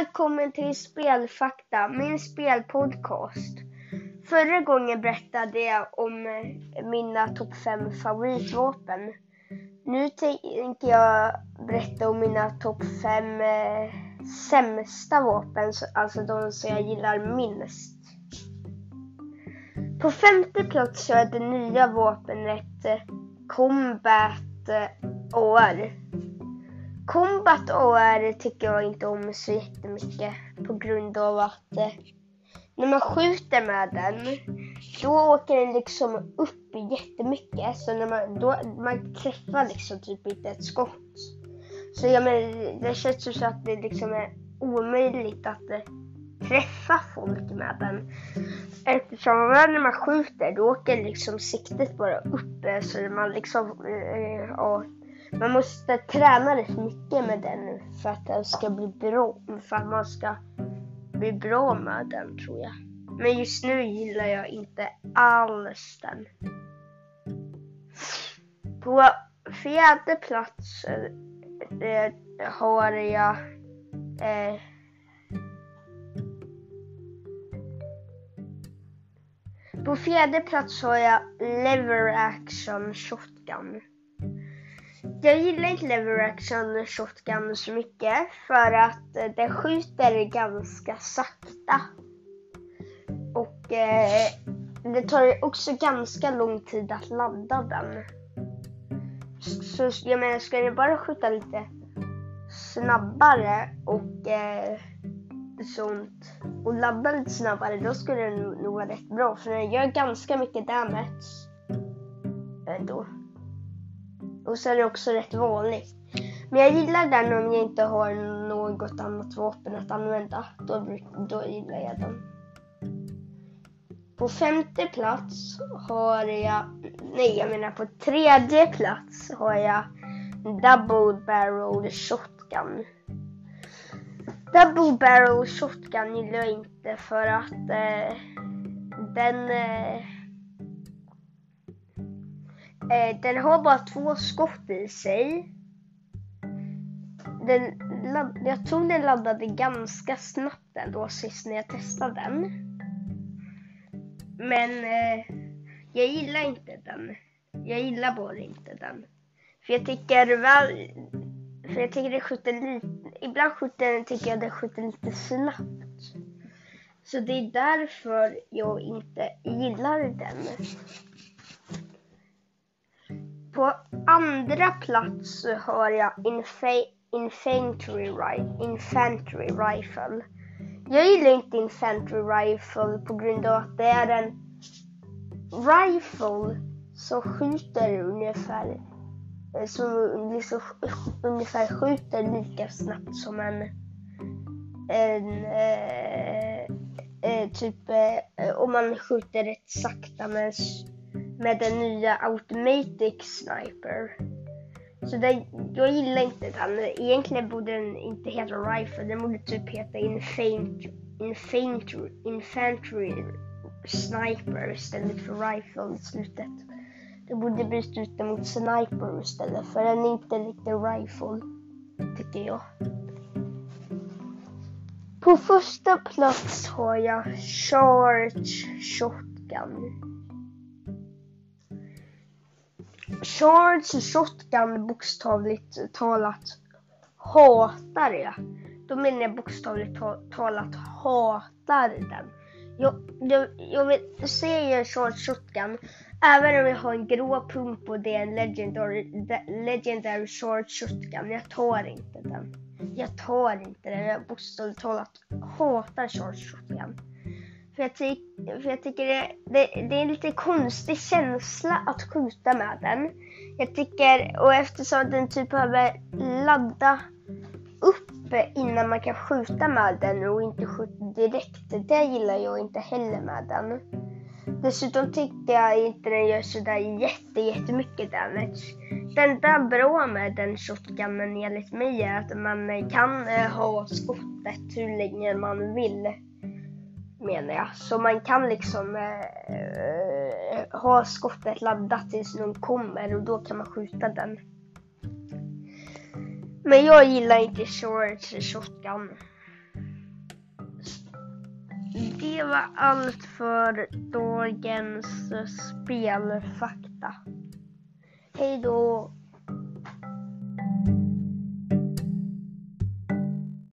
Välkommen till Spelfakta, min spelpodcast. Förra gången berättade jag om eh, mina topp 5 favoritvapen. Nu tänker jag berätta om mina topp 5 eh, sämsta vapen, alltså de som jag gillar minst. På femte plats så är det nya vapnet eh, Combat eh, OR. Combat AR tycker jag inte om så jättemycket på grund av att eh, när man skjuter med den då åker den liksom upp jättemycket så när man, då, man träffar liksom typ inte ett skott. Så jag menar, det känns ju så att det liksom är omöjligt att eh, träffa folk med den. Eftersom när man skjuter då åker liksom siktet bara upp eh, så man liksom eh, och man måste träna rätt mycket med den för att den ska bli bra. För att man ska bli bra med den tror jag. Men just nu gillar jag inte alls den. På fjärde plats eh, har jag eh, På fjärde plats har jag Lever Action Shotgun. Jag gillar inte lever action shotgun så mycket för att eh, den skjuter ganska sakta. Och eh, det tar också ganska lång tid att ladda den. Så jag menar, ska ni bara skjuta lite snabbare och eh, sånt och ladda lite snabbare då skulle den nog vara rätt bra för den gör ganska mycket damage ändå. Och så är det också rätt vanligt. Men jag gillar den om jag inte har något annat vapen att använda. Då, då gillar jag den. På femte plats har jag, nej jag menar på tredje plats har jag Double Barrel Shotgun. Double Barrel Shotgun gillar jag inte för att eh, den eh, Eh, den har bara två skott i sig. Den, jag tror den laddade ganska snabbt ändå sist när jag testade den. Men eh, jag gillar inte den. Jag gillar bara inte den. För jag tycker väl... För jag tycker det skjuter lite... Ibland skjuter den, tycker jag det skjuter lite snabbt. Så det är därför jag inte gillar den. På andra plats har jag Infa Infantry, Infantry Rifle. Jag gillar inte Infantry Rifle på grund av att det är en rifle som skjuter ungefär eh, som liksom ungefär skjuter lika snabbt som en, en eh, eh, typ eh, om man skjuter rätt sakta med med den nya Automatic Sniper. Så det, jag gillar inte den. Egentligen borde den inte heta Rifle, den borde typ heta Infantry, Infantry, Infantry Sniper istället för Rifle i slutet. Det borde byta ut den mot Sniper istället, för den är inte riktigt Rifle, tycker jag. På första plats har jag Charge Shotgun. Charles Shotgun bokstavligt talat hatar jag. Då menar jag bokstavligt talat hatar den. Jag, jag, jag vill säga Charles Shotgun även om jag har en grå pump och det är en legendary, legendary Charles Shotgun. Jag tar inte den. Jag tar inte den. Jag bokstavligt talat hatar Charles Shotgun. För jag, ty för jag tycker det, det, det, är en lite konstig känsla att skjuta med den. Jag tycker, och eftersom den typ behöver ladda upp innan man kan skjuta med den och inte skjuta direkt. Det gillar jag inte heller med den. Dessutom tycker jag inte den gör sådär jätte, jättemycket damage. Det enda bra med den shotgunen enligt mig är att man kan eh, ha skottet hur länge man vill menar jag. Så man kan liksom eh, ha skottet laddat tills någon kommer och då kan man skjuta den. Men jag gillar inte short shotgun. Det var allt för dagens spelfakta. Hej då!